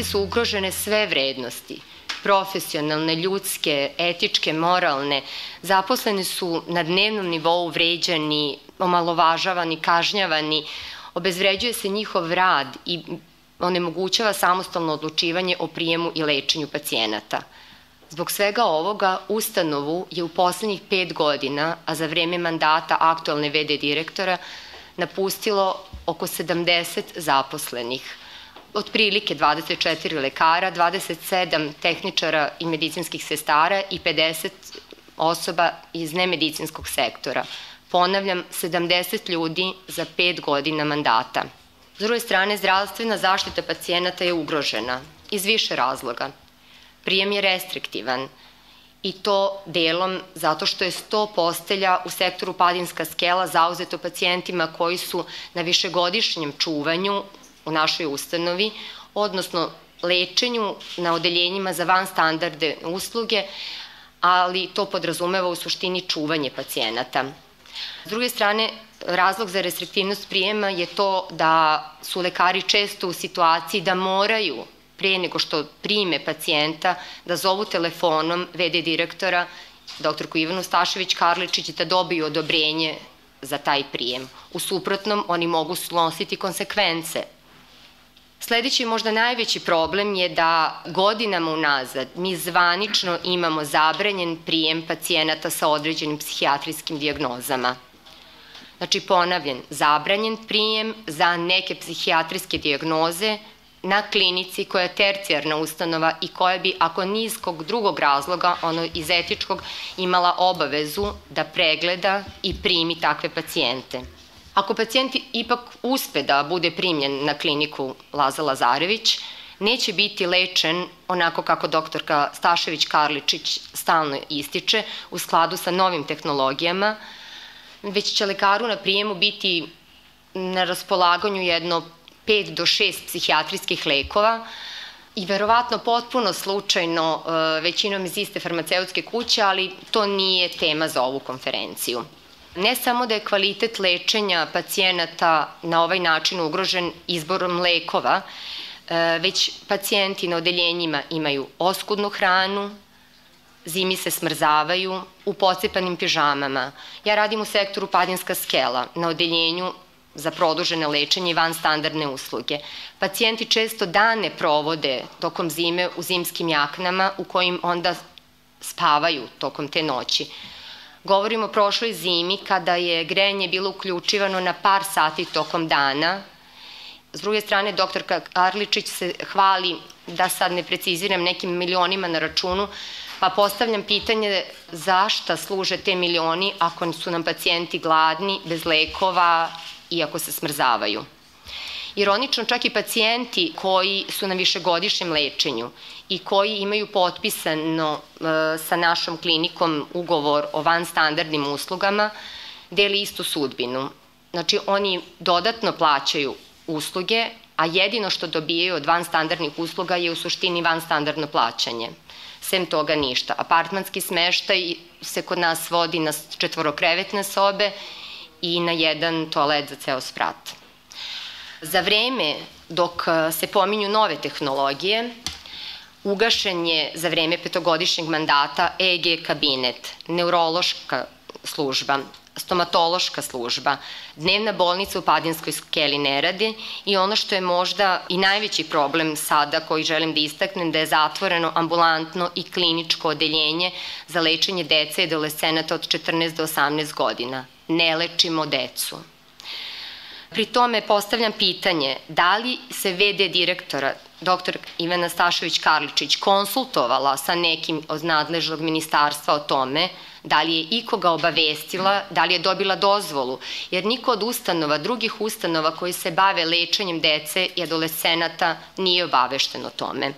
klinici su ugrožene sve vrednosti, profesionalne, ljudske, etičke, moralne. Zaposleni su na dnevnom nivou vređani, omalovažavani, kažnjavani, obezvređuje se njihov rad i onemogućava samostalno odlučivanje o prijemu i lečenju pacijenata. Zbog svega ovoga, ustanovu je u poslednjih pet godina, a za vreme mandata aktualne VD direktora, napustilo oko 70 zaposlenih. Otprilike 24 lekara, 27 tehničara i medicinskih sestara i 50 osoba iz nemedicinskog sektora. Ponavljam, 70 ljudi za pet godina mandata. S druge strane, zdravstvena zaštita pacijenata je ugrožena iz više razloga. Prijem je restriktivan i to delom zato što je 100 postelja u sektoru Padinska skela zauzeto pacijentima koji su na višegodišnjem čuvanju u našoj ustanovi, odnosno lečenju na odeljenjima za van standarde usluge, ali to podrazumeva u suštini čuvanje pacijenata. S druge strane, razlog za restriktivnost prijema je to da su lekari često u situaciji da moraju pre nego što prime pacijenta, da zovu telefonom VD direktora, doktorku Ivanu Stašević Karličić, da dobiju odobrenje za taj prijem. U suprotnom, oni mogu snositi konsekvence. Sledeći možda najveći problem je da godinama unazad mi zvanično imamo zabranjen prijem pacijenata sa određenim psihijatrijskim diagnozama. Znači, ponavljen, zabranjen prijem za neke psihijatrijske diagnoze na klinici koja je tercijarna ustanova i koja bi, ako nizkog drugog razloga, ono iz etičkog, imala obavezu da pregleda i primi takve pacijente. Ako pacijent ipak uspe da bude primljen na kliniku Laza Lazarević, neće biti lečen onako kako doktorka Stašević Karličić stalno ističe, u skladu sa novim tehnologijama, već će lekaru na prijemu biti na raspolaganju jedno 5 do 6 psihijatrijskih lekova i verovatno potpuno slučajno e, većinom iz iste farmaceutske kuće, ali to nije tema za ovu konferenciju. Ne samo da je kvalitet lečenja pacijenata na ovaj način ugrožen izborom lekova, e, već pacijenti na odeljenjima imaju oskudnu hranu, zimi se smrzavaju, u pocepanim pižamama. Ja radim u sektoru Padinska skela, na odeljenju za produžene lečenje i van standardne usluge. Pacijenti često dane provode tokom zime u zimskim jaknama u kojim onda spavaju tokom te noći. Govorimo o prošloj zimi kada je grejanje bilo uključivano na par sati tokom dana. S druge strane, doktorka Karličić se hvali, da sad ne preciziram, nekim milionima na računu, pa postavljam pitanje zašta služe te milioni ako su nam pacijenti gladni, bez lekova, iako se smrzavaju. Ironično, čak i pacijenti koji su na višegodišnjem lečenju i koji imaju potpisano e, sa našom klinikom ugovor o van standardnim uslugama, deli istu sudbinu. Znači, oni dodatno plaćaju usluge, a jedino što dobijaju od van standardnih usluga je u suštini van standardno plaćanje. Sem toga ništa. Apartmanski smeštaj se kod nas vodi na četvorokrevetne sobe i na jedan toalet za ceo sprat. Za vreme dok e, se pominju nove tehnologije, ugašen je za vreme petogodišnjeg mandata EG kabinet, neurološka služba, stomatološka služba, dnevna bolnica u Padinskoj skeli ne radi i ono što je možda i najveći problem sada koji želim da istaknem da je zatvoreno ambulantno i kliničko odeljenje za lečenje dece i adolescenata od 14 do 18 godina ne lečimo decu. Pri tome postavljam pitanje da li se VD direktora dr. Ivana Stašević-Karličić konsultovala sa nekim od nadležnog ministarstva o tome da li je ikoga obavestila, da li je dobila dozvolu, jer niko od ustanova, drugih ustanova koji se bave lečenjem dece i adolescenata nije obavešten o tome.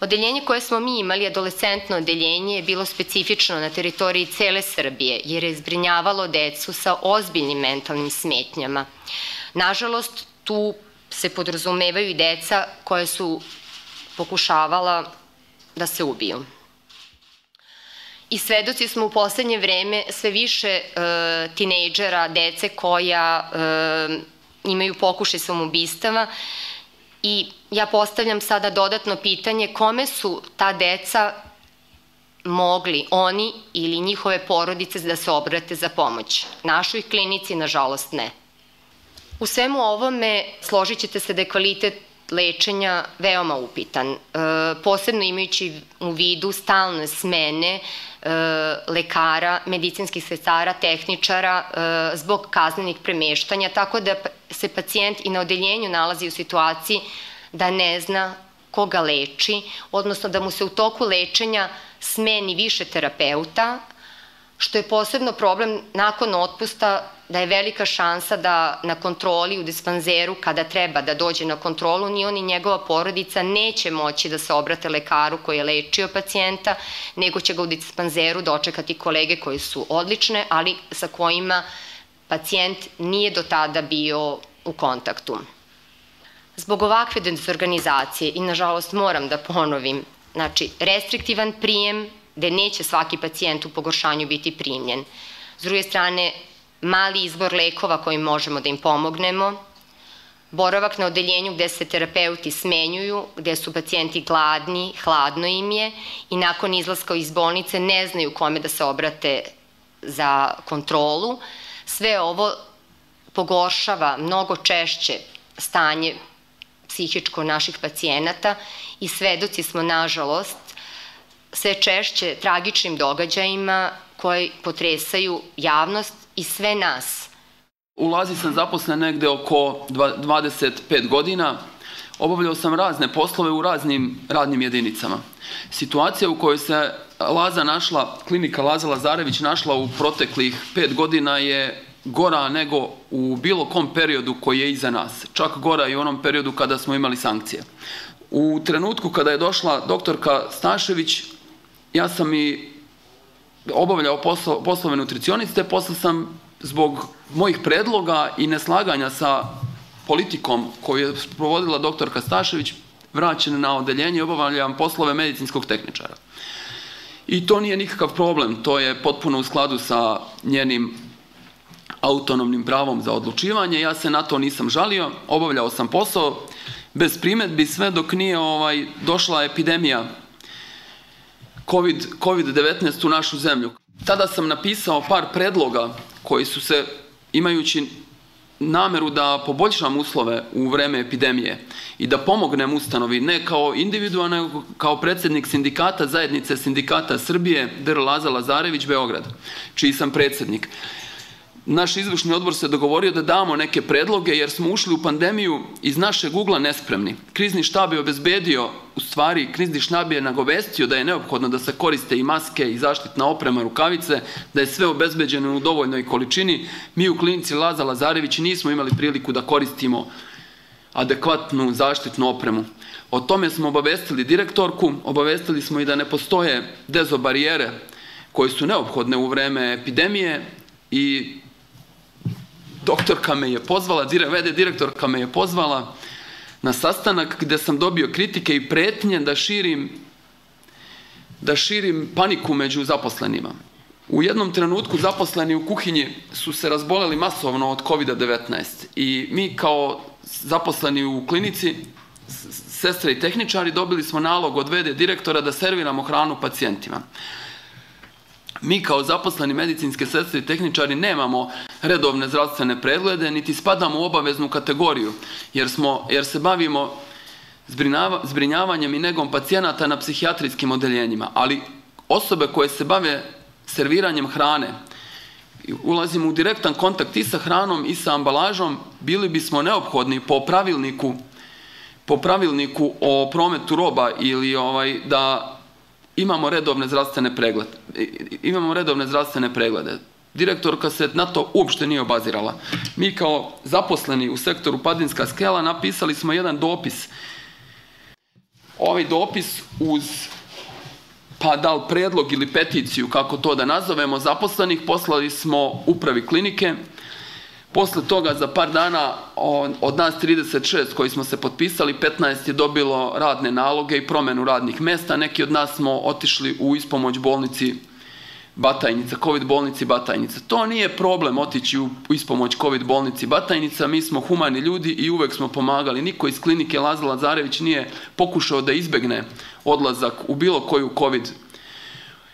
Odeljenje koje smo mi imali, adolescentno odeljenje, je bilo specifično na teritoriji cele Srbije, jer je zbrinjavalo decu sa ozbiljnim mentalnim smetnjama. Nažalost, tu se podrazumevaju i deca koje su pokušavala da se ubiju. I svedoci smo u poslednje vreme sve više e, tinejdžera, dece koja e, imaju pokušaj samobistava i ja postavljam sada dodatno pitanje kome su ta deca mogli oni ili njihove porodice da se obrate za pomoć. Našoj klinici, nažalost, ne. U svemu ovome složit ćete se da je kvalitet lečenja veoma upitan, e, posebno imajući u vidu stalne smene e, lekara, medicinskih sestara, tehničara e, zbog kaznenih premeštanja, tako da se pacijent i na odeljenju nalazi u situaciji da ne zna koga leči, odnosno da mu se u toku lečenja smeni više terapeuta, što je posebno problem nakon otpusta da je velika šansa da na kontroli u dispanzeru kada treba da dođe na kontrolu ni on i njegova porodica neće moći da se obrate lekaru koji je lečio pacijenta, nego će ga u dispanzeru dočekati kolege koji su odlične, ali sa kojima pacijent nije do tada bio u kontaktu. Zbog ovakve dezorganizacije i nažalost moram da ponovim, znači restriktivan prijem gde neće svaki pacijent u pogoršanju biti primljen. S druge strane, mali izbor lekova kojim možemo da im pomognemo, boravak na odeljenju gde se terapeuti smenjuju, gde su pacijenti gladni, hladno im je i nakon izlaska iz bolnice ne znaju kome da se obrate za kontrolu. Sve ovo pogoršava mnogo češće stanje psihičko naših pacijenata i svedoci smo, nažalost, sve češće tragičnim događajima koji potresaju javnost i sve nas. Ulazi sam zaposlen negde oko 25 godina. Obavljao sam razne poslove u raznim radnim jedinicama. Situacija u kojoj se Laza našla, klinika Laza Lazarević našla u proteklih pet godina je gora nego u bilo kom periodu koji je iza nas. Čak gora i u onom periodu kada smo imali sankcije. U trenutku kada je došla doktorka Stašević, ja sam i obavljao poslo, poslove nutricioniste, posle sam zbog mojih predloga i neslaganja sa politikom koju je provodila doktorka Stašević, vraćen na odeljenje i obavljam poslove medicinskog tehničara. I to nije nikakav problem, to je potpuno u skladu sa njenim autonomnim pravom za odlučivanje. Ja se na to nisam žalio, obavljao sam posao bez primetbi sve dok nije ovaj došla epidemija COVID-19 COVID u našu zemlju. Tada sam napisao par predloga koji su se, imajući nameru da poboljšam uslove u vreme epidemije i da pomognem ustanovi ne kao individualno, nego kao predsednik sindikata zajednice sindikata Srbije Dr. Laza Lazarević Beograd, čiji sam predsednik naš izvršni odbor se dogovorio da damo neke predloge jer smo ušli u pandemiju iz našeg ugla nespremni. Krizni štab je obezbedio, u stvari krizni štab je nagovestio da je neophodno da se koriste i maske i zaštitna oprema, rukavice, da je sve obezbeđeno u dovoljnoj količini. Mi u klinici Laza Lazarević nismo imali priliku da koristimo adekvatnu zaštitnu opremu. O tome smo obavestili direktorku, obavestili smo i da ne postoje dezobarijere koje su neophodne u vreme epidemije i doktorka me je pozvala, vede direktorka me je pozvala na sastanak gde sam dobio kritike i pretnje da širim da širim paniku među zaposlenima. U jednom trenutku zaposleni u kuhinji su se razboleli masovno od COVID-19 i mi kao zaposleni u klinici, sestre i tehničari, dobili smo nalog od vede direktora da serviramo hranu pacijentima mi kao zaposleni medicinske sestre i tehničari nemamo redovne zdravstvene preglede, niti spadamo u obaveznu kategoriju, jer, smo, jer se bavimo zbrinjavanjem i negom pacijenata na psihijatrijskim odeljenjima, ali osobe koje se bave serviranjem hrane, ulazimo u direktan kontakt i sa hranom i sa ambalažom, bili bismo neophodni po pravilniku po pravilniku o prometu roba ili ovaj da imamo redovne zdravstvene preglede. Imamo redovne zdravstvene preglede. Direktorka se na to uopšte nije obazirala. Mi kao zaposleni u sektoru Padinska skela napisali smo jedan dopis. Ovaj dopis uz pa da li predlog ili peticiju, kako to da nazovemo, zaposlenih, poslali smo upravi klinike, Posle toga za par dana od nas 36 koji smo se potpisali, 15 je dobilo radne naloge i promenu radnih mesta. Neki od nas smo otišli u ispomoć bolnici Batajnica, COVID bolnici Batajnica. To nije problem otići u ispomoć COVID bolnici Batajnica, mi smo humani ljudi i uvek smo pomagali. Niko iz klinike Laza Lazarević nije pokušao da izbegne odlazak u bilo koju COVID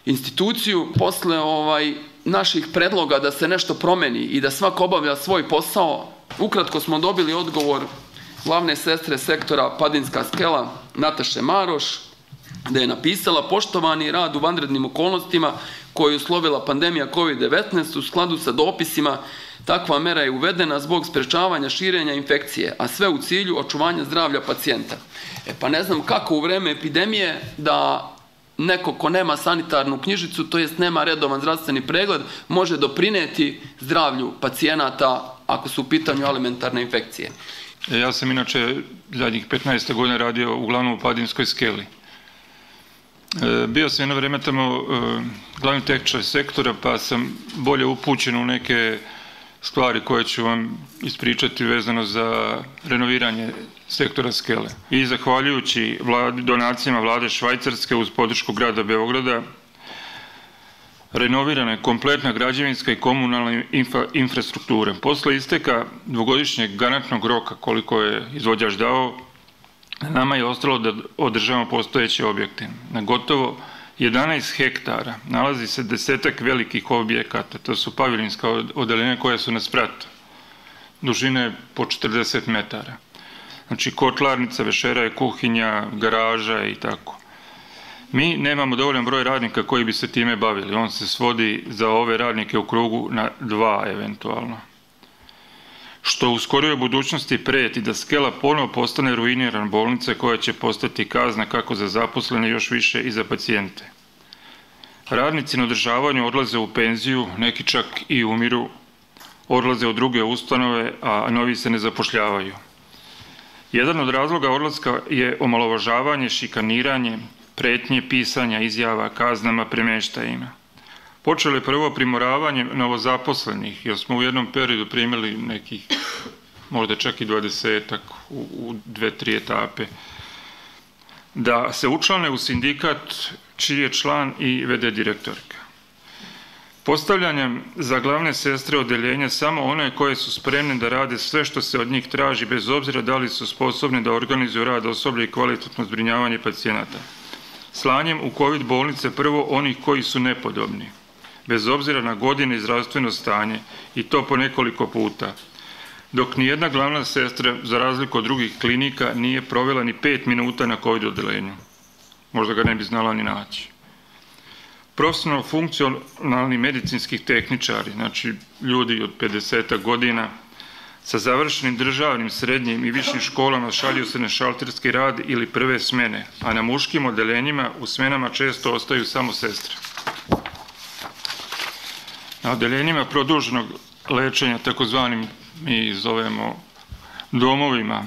instituciju. Posle ovaj, naših predloga da se nešto promeni i da svako obavlja svoj posao, ukratko smo dobili odgovor glavne sestre sektora Padinska skela Nataše Maroš, da je napisala poštovani rad u vanrednim okolnostima koju je uslovila pandemija COVID-19 u skladu sa dopisima takva mera je uvedena zbog sprečavanja širenja infekcije, a sve u cilju očuvanja zdravlja pacijenta. E pa ne znam kako u vreme epidemije da neko ko nema sanitarnu knjižicu, to jest nema redovan zdravstveni pregled, može doprineti zdravlju pacijenata ako su u pitanju alimentarne infekcije. E, ja sam inače zadnjih 15 godina radio uglavnom u Padinskoj skeli. E, bio sam jedno vreme tamo e, glavni tehničar sektora, pa sam bolje upućen u neke stvari koje ću vam ispričati vezano za renoviranje sektora Skele. I zahvaljujući vladi, donacijama vlade Švajcarske uz podršku grada Beograda, renovirana je kompletna građevinska i komunalna infra, infrastruktura. Posle isteka dvogodišnjeg garantnog roka koliko je izvođač dao, nama je ostalo da održavamo postojeće objekte. Na gotovo 11 hektara nalazi se desetak velikih objekata, to su paviljonska odelenja koja su na spratu, dužine po 40 metara. Znači kotlarnica, vešera je kuhinja, garaža i tako. Mi nemamo dovoljan broj radnika koji bi se time bavili. On se svodi za ove radnike u krugu na dva eventualno što u skoroj budućnosti preti da Skela ponovo postane ruiniran bolnica koja će postati kazna kako za zaposlene još više i za pacijente. Radnici na održavanju odlaze u penziju, neki čak i umiru, odlaze u druge ustanove, a novi se ne zapošljavaju. Jedan od razloga odlaska je omalovažavanje, šikaniranje, pretnje pisanja izjava kaznama premeštajima. Počelo je prvo primoravanje novozaposlenih, jer smo u jednom periodu primili nekih, možda čak i dvadesetak u, u dve, tri etape, da se učlane u sindikat čiji je član i vede direktorka. Postavljanjem za glavne sestre odeljenja samo one koje su spremne da rade sve što se od njih traži, bez obzira da li su sposobne da organizuju rad osoblje i kvalitetno zbrinjavanje pacijenata. Slanjem u COVID bolnice prvo onih koji su nepodobni, bez obzira na godine i zdravstveno stanje, i to po nekoliko puta. Dok ni jedna glavna sestra, za razliku od drugih klinika, nije provela ni pet minuta na COVID odelenju. Možda ga ne bi znala ni naći. Profesionalno funkcionalni medicinskih tehničari, znači ljudi od 50 godina, sa završenim državnim, srednjim i višim školama šalju se na šalterski rad ili prve smene, a na muškim odelenjima u smenama često ostaju samo sestre. Na odeljenjima produženog lečenja, takozvanim mi zovemo domovima,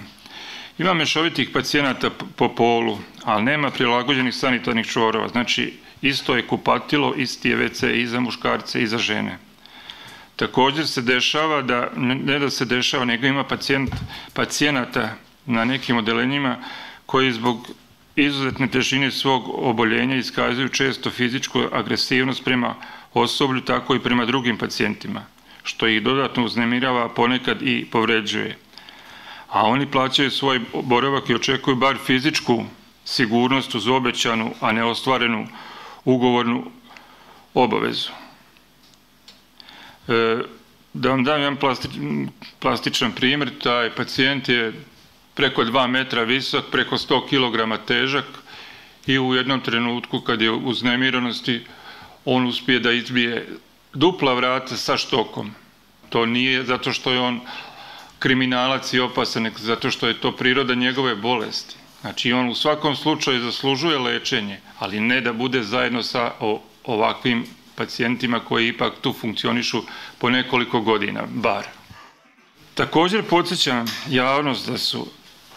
ima mešovitih pacijenata po polu, ali nema prilagođenih sanitarnih čvorova, znači isto je kupatilo, isti je WC i za muškarce i za žene. Također se dešava da, ne da se dešava, nego ima pacijent, pacijenata na nekim odelenjima koji zbog izuzetne težine svog oboljenja iskazuju često fizičku agresivnost prema osoblju, tako i prema drugim pacijentima, što ih dodatno uznemirava, ponekad i povređuje. A oni plaćaju svoj boravak i očekuju bar fizičku sigurnost uz obećanu, a ne ostvarenu ugovornu obavezu. E, da vam dam jedan plasti, plastičan primjer, taj pacijent je preko 2 metra visok, preko 100 kg težak i u jednom trenutku kad je u znemirenosti on uspije da izbije dupla vrata sa štokom. To nije zato što je on kriminalac i opasan, zato što je to priroda njegove bolesti. Znači on u svakom slučaju zaslužuje lečenje, ali ne da bude zajedno sa ovakvim pacijentima koji ipak tu funkcionišu po nekoliko godina, bar. Također podsjećam javnost da su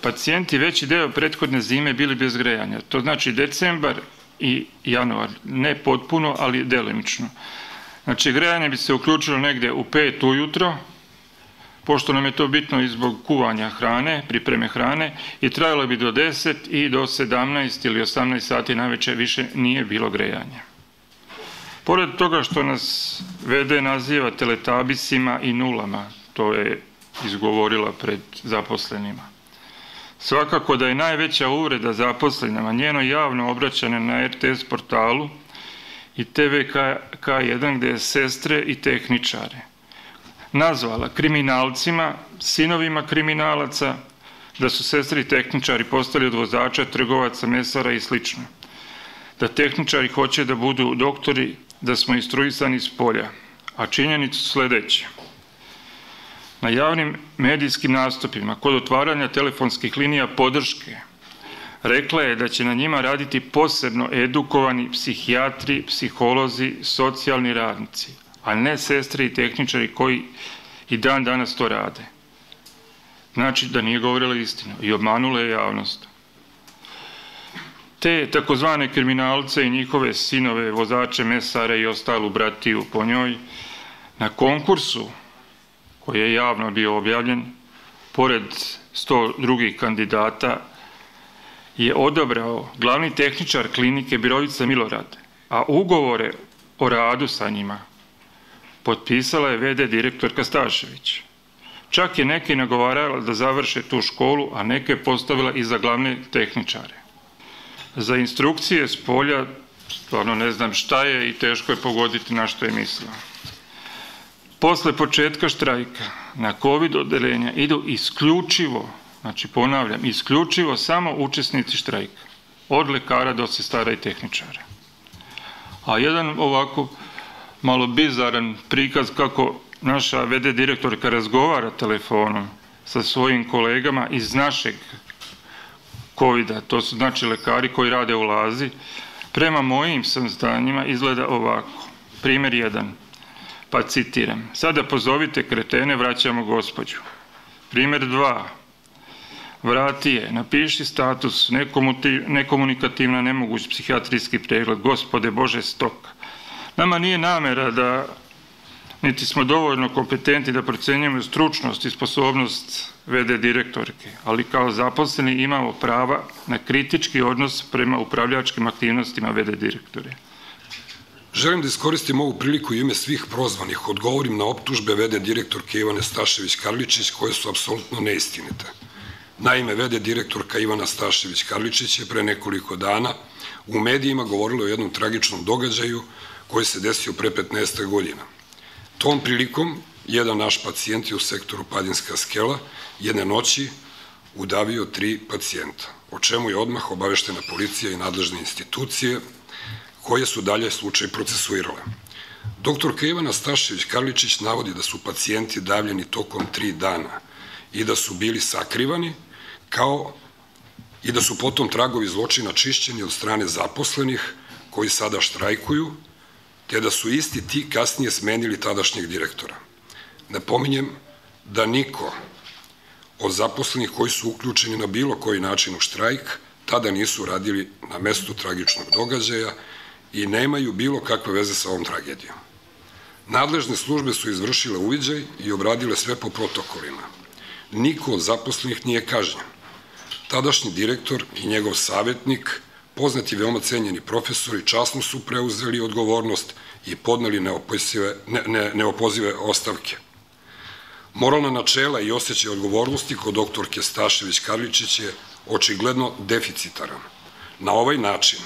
pacijenti veći deo prethodne zime bili bez grejanja. To znači decembar i januar. Ne potpuno, ali delimično. Znači, grejanje bi se uključilo negde u 5 ujutro, pošto nam je to bitno i zbog kuvanja hrane, pripreme hrane, i trajalo bi do 10 i do 17 ili 18 sati najveće više nije bilo grejanja. Pored toga što nas VD naziva teletabisima i nulama, to je izgovorila pred zaposlenima. Svakako da je najveća uvreda zaposlenima njeno javno obraćanje na RTS portalu i TV K1 gde je sestre i tehničare nazvala kriminalcima, sinovima kriminalaca, da su sestri tehničari postali od vozača, trgovaca, mesara i slično. Da tehničari hoće da budu doktori, da smo instruisani iz polja. A činjenicu sledeće. Na javnim medijskim nastupima, kod otvaranja telefonskih linija podrške, rekla je da će na njima raditi posebno edukovani psihijatri, psiholozi, socijalni radnici, a ne sestre i tehničari koji i dan danas to rade. Znači da nije govorila istinu i obmanula je javnost. Te takozvane kriminalce i njihove sinove, vozače, mesare i ostalu bratiju po njoj, na konkursu koji je javno bio objavljen, pored sto drugih kandidata, je odabrao glavni tehničar klinike Birovica Milorad, a ugovore o radu sa njima potpisala je VD direktorka Stašević. Čak je neke nagovarala da završe tu školu, a neke postavila i za glavne tehničare. Za instrukcije s polja, stvarno ne znam šta je i teško je pogoditi na što je mislila. Posle početka štrajka na COVID odelenja idu isključivo, znači ponavljam, isključivo samo učesnici štrajka, od lekara do sestara i tehničara. A jedan ovako malo bizaran prikaz kako naša VD direktorka razgovara telefonom sa svojim kolegama iz našeg covid -a. to su znači lekari koji rade u lazi, prema mojim saznanjima izgleda ovako. Primer jedan, pa citiram. Sada pozovite kretene, vraćamo gospođu. Primer dva, vrati je, napiši status, nekomunikativna, nemoguć psihijatrijski pregled, gospode Bože stoka. Nama nije namera da niti smo dovoljno kompetenti da procenjujemo stručnost i sposobnost VD direktorke, ali kao zaposleni imamo prava na kritički odnos prema upravljačkim aktivnostima VD direktore. Želim da iskoristim ovu priliku i ime svih prozvanih, odgovorim na optužbe VD direktorke Ivane Stašević-Karličić koje su apsolutno neistinite. Naime, VD direktorka Ivana Stašević-Karličić je pre nekoliko dana u medijima govorila o jednom tragičnom događaju koji se desio pre 15. godina. Tom prilikom, jedan naš pacijent je u sektoru Padinska skela jedne noći udavio tri pacijenta, o čemu je odmah obaveštena policija i nadležne institucije koje su dalje slučaj procesuirale. Doktor Ivana Stašević-Karličić navodi da su pacijenti davljeni tokom tri dana i da su bili sakrivani, kao i da su potom tragovi zločina čišćeni od strane zaposlenih koji sada štrajkuju te da su isti ti kasnije smenili tadašnjeg direktora. Napominjem da niko od zaposlenih koji su uključeni na bilo koji način u štrajk tada nisu radili na mestu tragičnog događaja i nemaju bilo kakve veze sa ovom tragedijom. Nadležne službe su izvršile uviđaj i obradile sve po protokolima. Niko od zaposlenih nije kažnjen. Tadašnji direktor i njegov savjetnik poznati veoma cenjeni profesori časno su preuzeli odgovornost i podneli neopozive, ne, ne, neopozive ostavke. Moralna načela i osjećaj odgovornosti kod doktorke Stašević-Karličić je očigledno deficitaran. Na ovaj način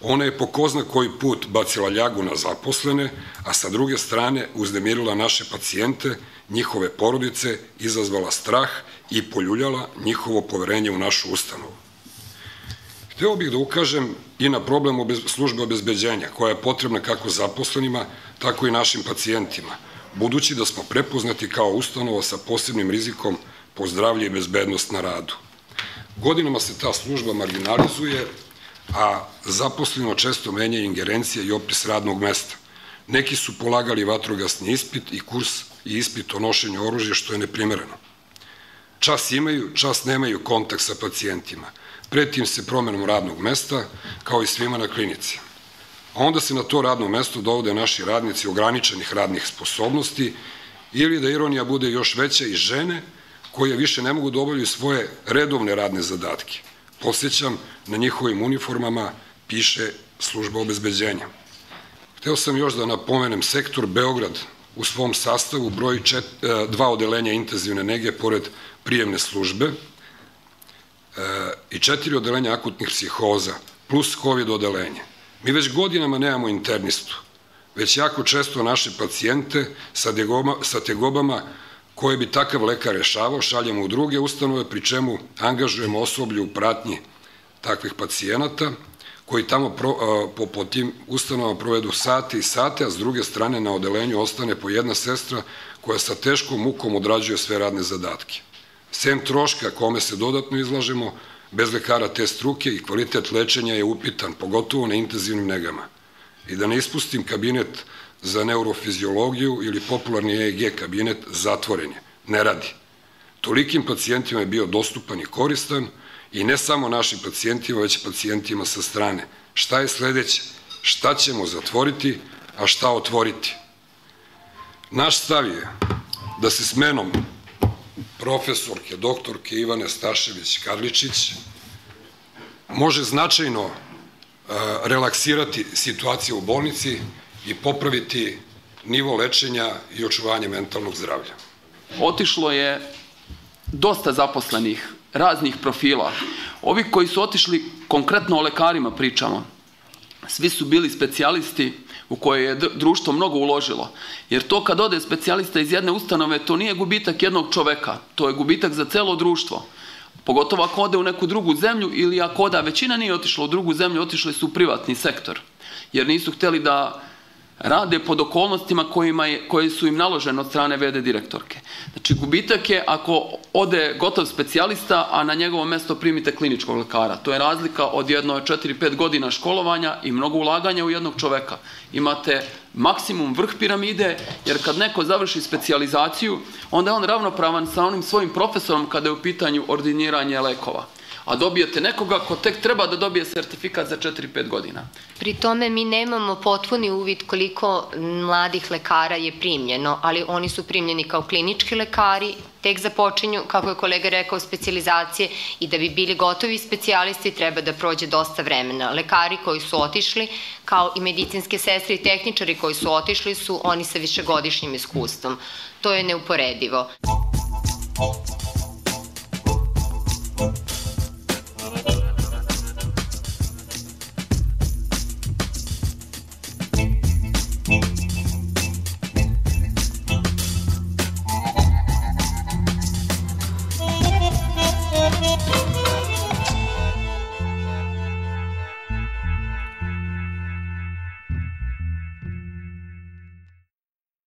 ona je po ko zna koji put bacila ljagu na zaposlene, a sa druge strane uznemirila naše pacijente, njihove porodice, izazvala strah i poljuljala njihovo poverenje u našu ustanovu. Hteo bih da ukažem i na problem službe obezbeđenja, koja je potrebna kako zaposlenima, tako i našim pacijentima, budući da smo prepoznati kao ustanova sa posebnim rizikom po zdravlje i bezbednost na radu. Godinama se ta služba marginalizuje, a zaposleno često menja ingerencija i opis radnog mesta. Neki su polagali vatrogasni ispit i kurs i ispit o nošenju oružja, što je neprimereno. Čas imaju, čas nemaju kontakt sa pacijentima – pretim se promenom radnog mesta, kao i svima na klinici. A onda se na to radno mesto dovode naši radnici ograničenih radnih sposobnosti ili da ironija bude još veća i žene koje više ne mogu da obavljaju svoje redovne radne zadatke. Posjećam, na njihovim uniformama piše služba obezbeđenja. Hteo sam još da napomenem sektor Beograd u svom sastavu broji e, dva odelenja intenzivne nege pored prijemne službe i četiri odelenja akutnih psihoza plus COVID odelenje. Mi već godinama nemamo internistu, već jako često naše pacijente sa, sa tegobama koje bi takav lekar rešavao, šaljemo u druge ustanove, pri čemu angažujemo osoblju u pratnji takvih pacijenata, koji tamo po, po tim ustanovama provedu sate i sate, a s druge strane na odelenju ostane po jedna sestra koja sa teškom mukom odrađuje sve radne zadatke. Sem troška kome se dodatno izlažemo, bez lekara te struke i kvalitet lečenja je upitan, pogotovo na intenzivnim negama. I da ne ispustim kabinet za neurofiziologiju ili popularni EEG kabinet zatvoren je, ne radi. Tolikim pacijentima je bio dostupan i koristan, I ne samo našim pacijentima, već pacijentima sa strane. Šta je sledeće? Šta ćemo zatvoriti, a šta otvoriti? Naš stav je da se smenom profesorke, doktorke Ivane Stašević-Karličić može značajno relaksirati situacija u bolnici i popraviti nivo lečenja i očuvanje mentalnog zdravlja. Otišlo je dosta zaposlenih raznih profila. Ovi koji su otišli konkretno o lekarima pričamo, svi su bili specijalisti u koje je društvo mnogo uložilo. Jer to kad ode specijalista iz jedne ustanove, to nije gubitak jednog čoveka, to je gubitak za celo društvo. Pogotovo ako ode u neku drugu zemlju ili ako oda većina nije otišla u drugu zemlju, otišli su u privatni sektor. Jer nisu hteli da rade pod okolnostima kojima je, koje su im naložene od strane VD direktorke. Znači, gubitak je ako ode gotov specijalista, a na njegovo mesto primite kliničkog lekara. To je razlika od jedno 4-5 godina školovanja i mnogo ulaganja u jednog čoveka. Imate maksimum vrh piramide, jer kad neko završi specijalizaciju, onda je on ravnopravan sa onim svojim profesorom kada je u pitanju ordiniranje lekova a dobijete nekoga ko tek treba da dobije sertifikat za 4-5 godina. Pri tome mi nemamo potpuni uvid koliko mladih lekara je primljeno, ali oni su primljeni kao klinički lekari, tek započinju, kako je kolega rekao, specializacije i da bi bili gotovi specijalisti treba da prođe dosta vremena. Lekari koji su otišli, kao i medicinske sestre i tehničari koji su otišli su oni sa višegodišnjim iskustvom. To je neuporedivo.